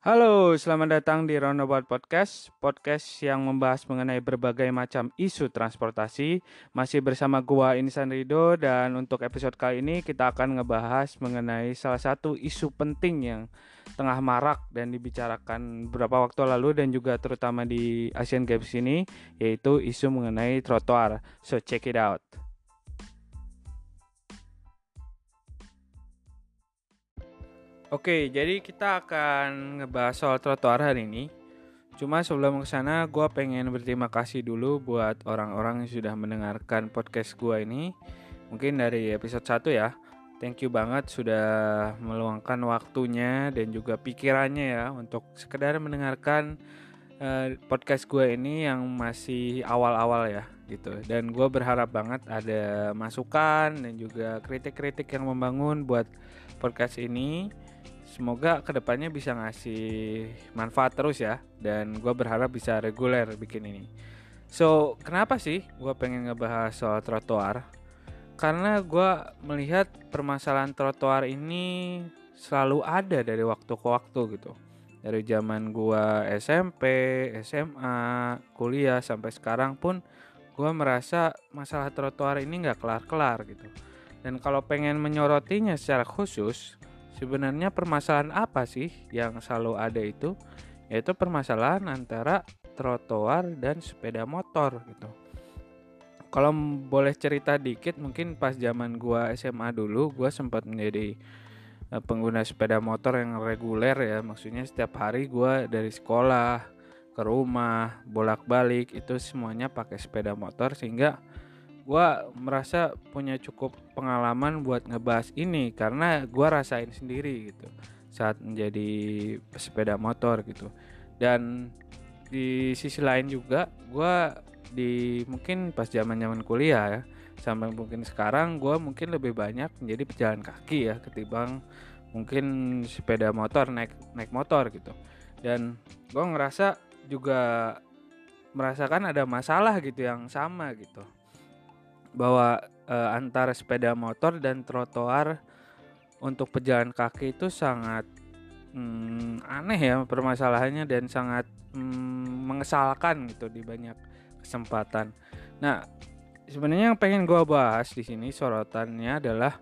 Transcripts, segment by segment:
Halo, selamat datang di Roundabout Podcast, podcast yang membahas mengenai berbagai macam isu transportasi. Masih bersama gua Insan Rido dan untuk episode kali ini kita akan ngebahas mengenai salah satu isu penting yang tengah marak dan dibicarakan beberapa waktu lalu dan juga terutama di Asian Games ini yaitu isu mengenai trotoar. So check it out. Oke, jadi kita akan ngebahas soal trotoar hari ini. Cuma sebelum ke sana, gue pengen berterima kasih dulu buat orang-orang yang sudah mendengarkan podcast gue ini. Mungkin dari episode 1 ya. Thank you banget sudah meluangkan waktunya dan juga pikirannya ya untuk sekedar mendengarkan uh, podcast gue ini yang masih awal-awal ya gitu. Dan gue berharap banget ada masukan dan juga kritik-kritik yang membangun buat podcast ini semoga ke depannya bisa ngasih manfaat terus ya dan gue berharap bisa reguler bikin ini. So kenapa sih gue pengen ngebahas soal trotoar? Karena gue melihat permasalahan trotoar ini selalu ada dari waktu ke waktu gitu. Dari zaman gue SMP, SMA, kuliah sampai sekarang pun gue merasa masalah trotoar ini nggak kelar-kelar gitu. Dan kalau pengen menyorotinya secara khusus, Sebenarnya permasalahan apa sih yang selalu ada itu? Yaitu permasalahan antara trotoar dan sepeda motor gitu. Kalau boleh cerita dikit, mungkin pas zaman gua SMA dulu, gua sempat menjadi eh, pengguna sepeda motor yang reguler ya. Maksudnya setiap hari gua dari sekolah ke rumah bolak-balik itu semuanya pakai sepeda motor sehingga gue merasa punya cukup pengalaman buat ngebahas ini karena gue rasain sendiri gitu saat menjadi sepeda motor gitu. Dan di sisi lain juga gue di mungkin pas zaman zaman kuliah ya sampai mungkin sekarang gue mungkin lebih banyak menjadi pejalan kaki ya ketimbang mungkin sepeda motor naik naik motor gitu. Dan gue ngerasa juga merasakan ada masalah gitu yang sama gitu bahwa e, antara sepeda motor dan trotoar untuk pejalan kaki itu sangat hmm, aneh ya permasalahannya dan sangat hmm, mengesalkan gitu di banyak kesempatan. Nah, sebenarnya yang pengen gue bahas di sini sorotannya adalah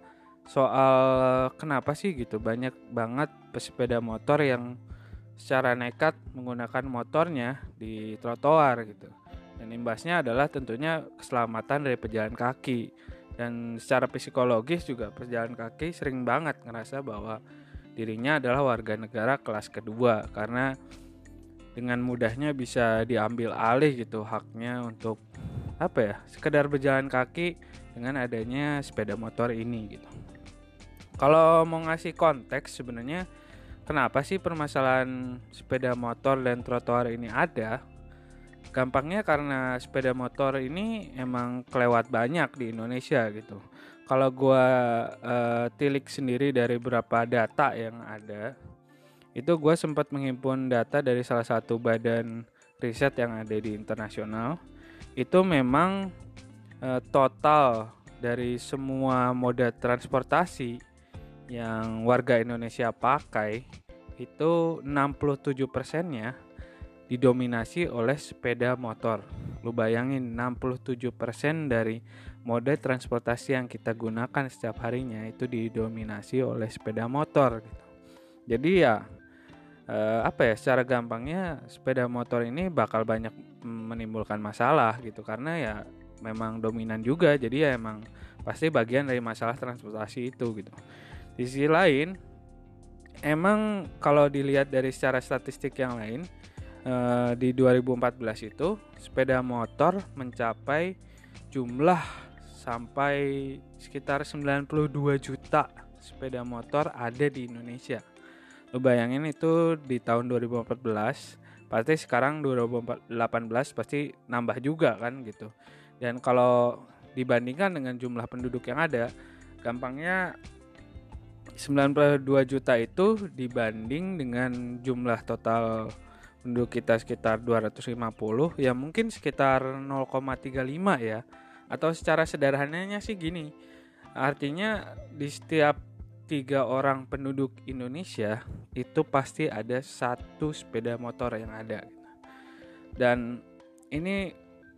soal kenapa sih gitu banyak banget pesepeda motor yang secara nekat menggunakan motornya di trotoar gitu. Dan imbasnya adalah tentunya keselamatan dari pejalan kaki. Dan secara psikologis juga pejalan kaki sering banget ngerasa bahwa dirinya adalah warga negara kelas kedua karena dengan mudahnya bisa diambil alih gitu haknya untuk apa ya sekedar berjalan kaki dengan adanya sepeda motor ini gitu. Kalau mau ngasih konteks sebenarnya kenapa sih permasalahan sepeda motor dan trotoar ini ada? Gampangnya karena sepeda motor ini emang kelewat banyak di Indonesia gitu. Kalau gua uh, tilik sendiri dari beberapa data yang ada, itu gue sempat menghimpun data dari salah satu badan riset yang ada di internasional. Itu memang uh, total dari semua moda transportasi yang warga Indonesia pakai itu 67 persennya didominasi oleh sepeda motor. Lu bayangin 67% dari mode transportasi yang kita gunakan setiap harinya itu didominasi oleh sepeda motor gitu. Jadi ya eh, apa ya secara gampangnya sepeda motor ini bakal banyak menimbulkan masalah gitu karena ya memang dominan juga jadi ya emang pasti bagian dari masalah transportasi itu gitu. Di sisi lain emang kalau dilihat dari secara statistik yang lain Eh, di 2014 itu sepeda motor mencapai jumlah sampai sekitar 92 juta sepeda motor ada di Indonesia. Lo bayangin itu di tahun 2014, pasti sekarang 2018 pasti nambah juga kan gitu. Dan kalau dibandingkan dengan jumlah penduduk yang ada, gampangnya 92 juta itu dibanding dengan jumlah total penduduk kita sekitar 250 ya mungkin sekitar 0,35 ya. Atau secara sederhananya sih gini artinya di setiap tiga orang penduduk Indonesia itu pasti ada satu sepeda motor yang ada dan ini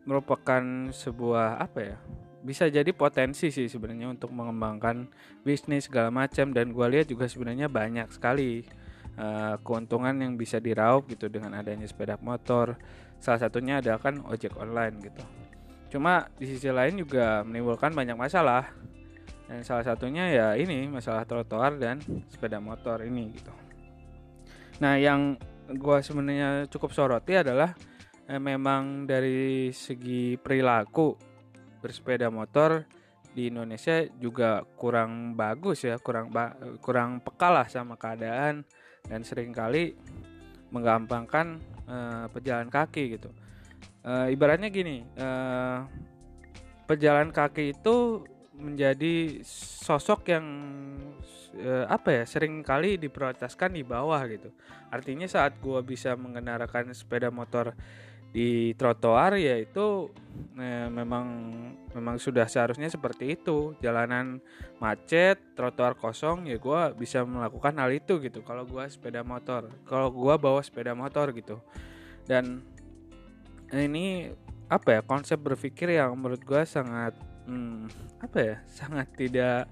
merupakan sebuah apa ya bisa jadi potensi sih sebenarnya untuk mengembangkan bisnis segala macam dan gue lihat juga sebenarnya banyak sekali uh, keuntungan yang bisa diraup gitu dengan adanya sepeda motor. Salah satunya adalah kan ojek online gitu. Cuma di sisi lain juga menimbulkan banyak masalah. Dan salah satunya ya ini masalah trotoar dan sepeda motor ini gitu. Nah yang gue sebenarnya cukup soroti adalah eh, memang dari segi perilaku bersepeda motor di Indonesia juga kurang bagus ya, kurang kurang peka lah sama keadaan dan sering kali menggampangkan uh, pejalan kaki gitu. Uh, ibaratnya gini, uh, pejalan kaki itu menjadi sosok yang apa ya sering kali diprioritaskan di bawah gitu. Artinya saat gue bisa mengendarkan sepeda motor di trotoar ya itu eh, memang memang sudah seharusnya seperti itu. Jalanan macet trotoar kosong ya gue bisa melakukan hal itu gitu. Kalau gue sepeda motor kalau gue bawa sepeda motor gitu. Dan ini apa ya konsep berpikir yang menurut gue sangat hmm, apa ya sangat tidak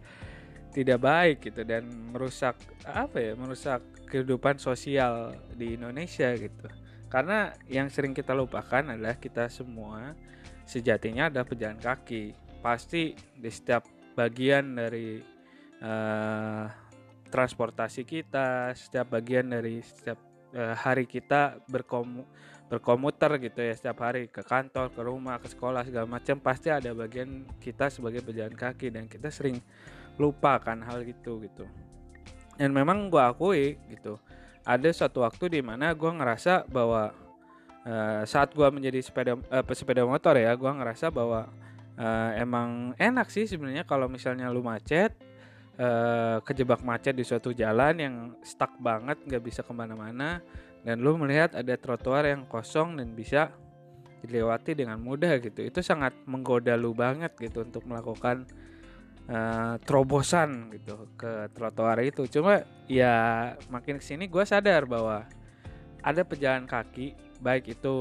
tidak baik gitu dan merusak apa ya merusak kehidupan sosial di Indonesia gitu karena yang sering kita lupakan adalah kita semua sejatinya ada pejalan kaki. Pasti di setiap bagian dari uh, transportasi kita, setiap bagian dari setiap uh, hari kita berkomu berkomuter gitu ya setiap hari ke kantor, ke rumah, ke sekolah segala macam pasti ada bagian kita sebagai pejalan kaki dan kita sering lupa kan hal gitu gitu. Dan memang gue akui gitu ada suatu waktu di mana gue ngerasa bahwa uh, saat gue menjadi sepeda uh, pesepeda motor ya gue ngerasa bahwa uh, emang enak sih sebenarnya kalau misalnya lu macet uh, kejebak macet di suatu jalan yang stuck banget nggak bisa ke mana-mana dan lu melihat ada trotoar yang kosong dan bisa dilewati dengan mudah gitu. Itu sangat menggoda lu banget gitu untuk melakukan uh, terobosan gitu ke trotoar itu cuma ya makin ke sini gue sadar bahwa ada pejalan kaki baik itu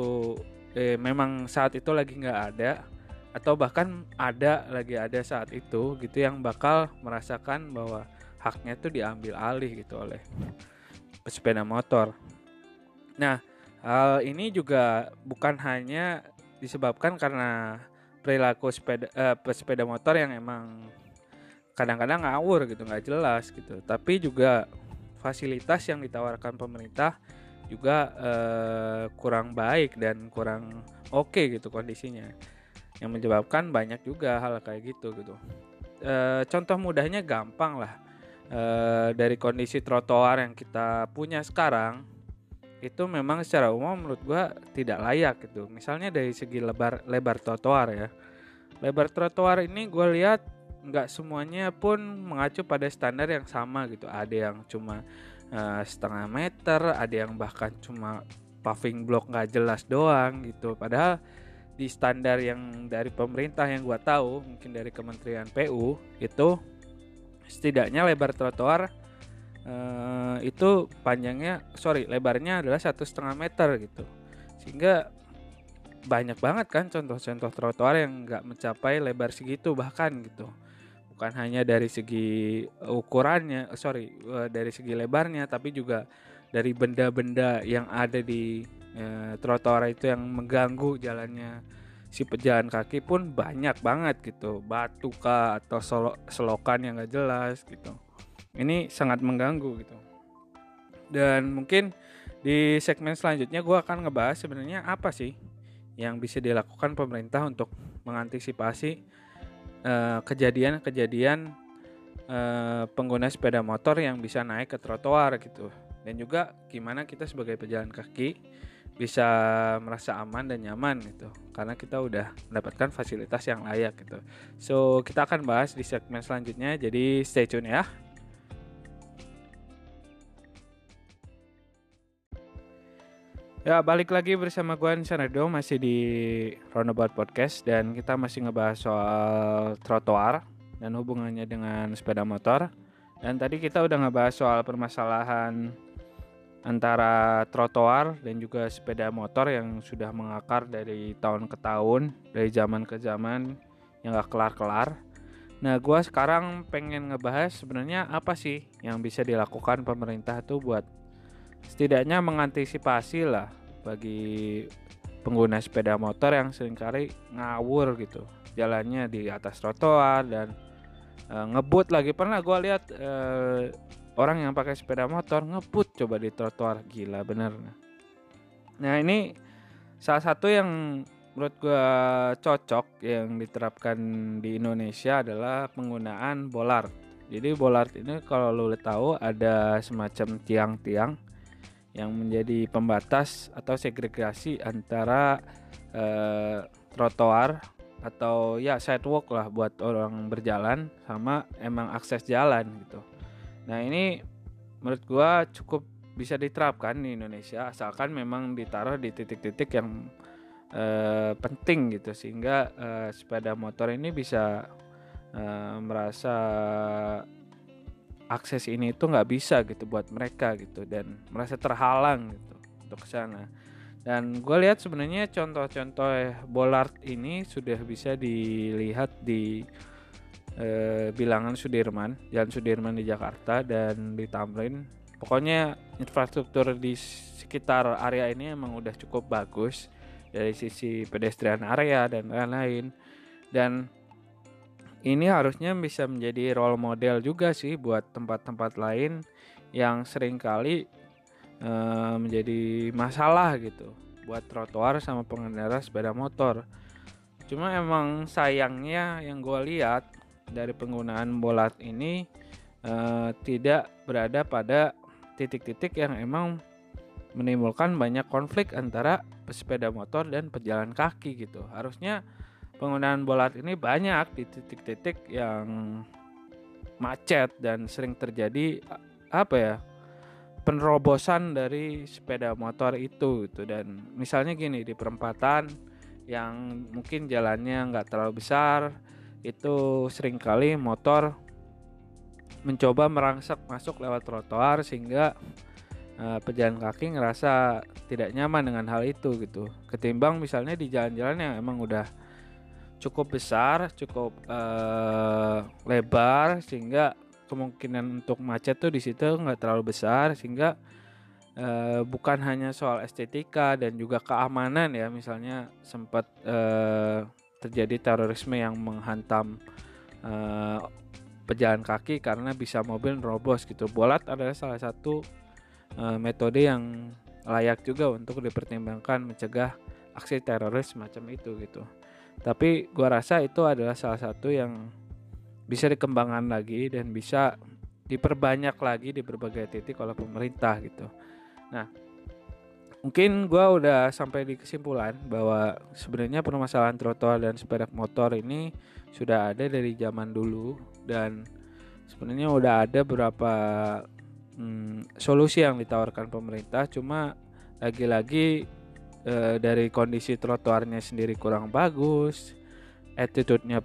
eh, memang saat itu lagi nggak ada atau bahkan ada lagi ada saat itu gitu yang bakal merasakan bahwa haknya itu diambil alih gitu oleh pesepeda motor. Nah, hal ini juga bukan hanya disebabkan karena perilaku sepeda eh, pesepeda motor yang emang kadang-kadang ngawur gitu nggak jelas gitu. Tapi juga fasilitas yang ditawarkan pemerintah juga eh, kurang baik dan kurang oke okay gitu kondisinya. Yang menyebabkan banyak juga hal kayak gitu gitu. E, contoh mudahnya gampang lah. E, dari kondisi trotoar yang kita punya sekarang itu memang secara umum menurut gua tidak layak gitu. Misalnya dari segi lebar lebar trotoar ya. Lebar trotoar ini gue lihat nggak semuanya pun mengacu pada standar yang sama gitu. Ada yang cuma uh, setengah meter ada yang bahkan cuma paving block nggak jelas doang gitu. Padahal di standar yang dari pemerintah yang gua tahu mungkin dari Kementerian PU itu setidaknya lebar trotoar uh, itu panjangnya sorry lebarnya adalah satu setengah meter gitu. Sehingga banyak banget kan contoh-contoh trotoar yang nggak mencapai lebar segitu bahkan gitu bukan hanya dari segi ukurannya sorry eh, dari segi lebarnya tapi juga dari benda-benda yang ada di e, trotoar itu yang mengganggu jalannya si pejalan kaki pun banyak banget gitu. Batu kah atau selokan yang gak jelas gitu. Ini sangat mengganggu gitu. Dan mungkin di segmen selanjutnya gue akan ngebahas sebenarnya apa sih yang bisa dilakukan pemerintah untuk mengantisipasi Eh, kejadian-kejadian uh, pengguna sepeda motor yang bisa naik ke trotoar gitu. Dan juga gimana kita sebagai pejalan kaki bisa merasa aman dan nyaman gitu. Karena kita udah mendapatkan fasilitas yang layak gitu. So kita akan bahas di segmen selanjutnya. Jadi stay tune ya Ya balik lagi bersama gue Sanedo masih di Roundabout Podcast dan kita masih ngebahas soal trotoar dan hubungannya dengan sepeda motor. Dan tadi kita udah ngebahas soal permasalahan antara trotoar dan juga sepeda motor yang sudah mengakar dari tahun ke tahun, dari zaman ke zaman yang gak kelar-kelar. Nah, gue sekarang pengen ngebahas sebenarnya apa sih yang bisa dilakukan pemerintah tuh buat setidaknya mengantisipasi lah bagi pengguna sepeda motor yang sering kali ngawur gitu. Jalannya di atas trotoar dan e, ngebut lagi. Pernah gue lihat e, orang yang pakai sepeda motor ngebut coba di trotoar. Gila bener. Nah ini salah satu yang menurut gue cocok yang diterapkan di Indonesia adalah penggunaan bollard. Jadi bollard ini kalau lo tahu ada semacam tiang-tiang yang menjadi pembatas atau segregasi antara eh, trotoar atau ya sidewalk lah buat orang berjalan sama emang akses jalan gitu. Nah ini menurut gua cukup bisa diterapkan di Indonesia asalkan memang ditaruh di titik-titik yang uh, penting gitu sehingga uh, sepeda motor ini bisa uh, merasa akses ini itu nggak bisa gitu buat mereka gitu dan merasa terhalang gitu untuk ke sana. Dan gue lihat sebenarnya contoh-contoh bollard ini sudah bisa dilihat di eh, bilangan Sudirman Jalan Sudirman di Jakarta dan di Tamrin. Pokoknya infrastruktur di sekitar area ini emang udah cukup bagus dari sisi pedestrian area dan lain-lain. Dan ini harusnya bisa menjadi role model juga sih buat tempat-tempat lain yang sering kali e, menjadi masalah gitu buat trotoar sama pengendara sepeda motor. Cuma emang sayangnya yang gue lihat dari penggunaan bolat ini e, tidak berada pada titik-titik yang emang menimbulkan banyak konflik antara pesepeda motor dan pejalan kaki gitu. Harusnya penggunaan bolat ini banyak di titik-titik yang macet dan sering terjadi apa ya penerobosan dari sepeda motor itu gitu. Dan misalnya gini di perempatan yang mungkin jalannya nggak terlalu besar itu sering kali motor mencoba merangsek masuk lewat trotoar sehingga uh, pejalan kaki ngerasa tidak nyaman dengan hal itu gitu. Ketimbang misalnya di jalan-jalan yang emang udah cukup besar cukup uh, lebar sehingga kemungkinan untuk macet tuh di situ nggak terlalu besar sehingga uh, bukan hanya soal estetika dan juga keamanan ya misalnya sempat uh, terjadi terorisme yang menghantam uh, pejalan kaki karena bisa mobil nerobos gitu. Bolat adalah salah satu uh, metode yang layak juga untuk dipertimbangkan mencegah aksi teroris semacam itu gitu. Tapi gua rasa itu adalah salah satu yang bisa dikembangkan lagi dan bisa diperbanyak lagi di berbagai titik oleh pemerintah gitu. Nah, mungkin gua udah sampai di kesimpulan bahwa sebenarnya permasalahan trotoar dan sepeda motor ini sudah ada dari zaman dulu dan sebenarnya udah ada beberapa hmm, solusi yang ditawarkan pemerintah cuma lagi-lagi e, dari kondisi trotoarnya sendiri kurang bagus attitude-nya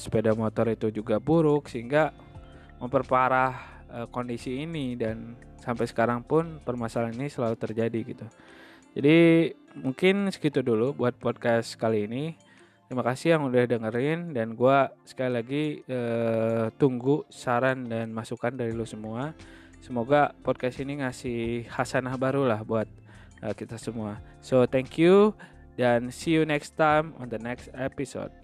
sepeda motor itu juga buruk sehingga memperparah e, kondisi ini dan sampai sekarang pun permasalahan ini selalu terjadi gitu jadi mungkin segitu dulu buat podcast kali ini Terima kasih yang udah dengerin dan gue sekali lagi eh, tunggu saran dan masukan dari lo semua. Semoga podcast ini ngasih hasanah baru lah buat uh, kita semua. So thank you dan see you next time on the next episode.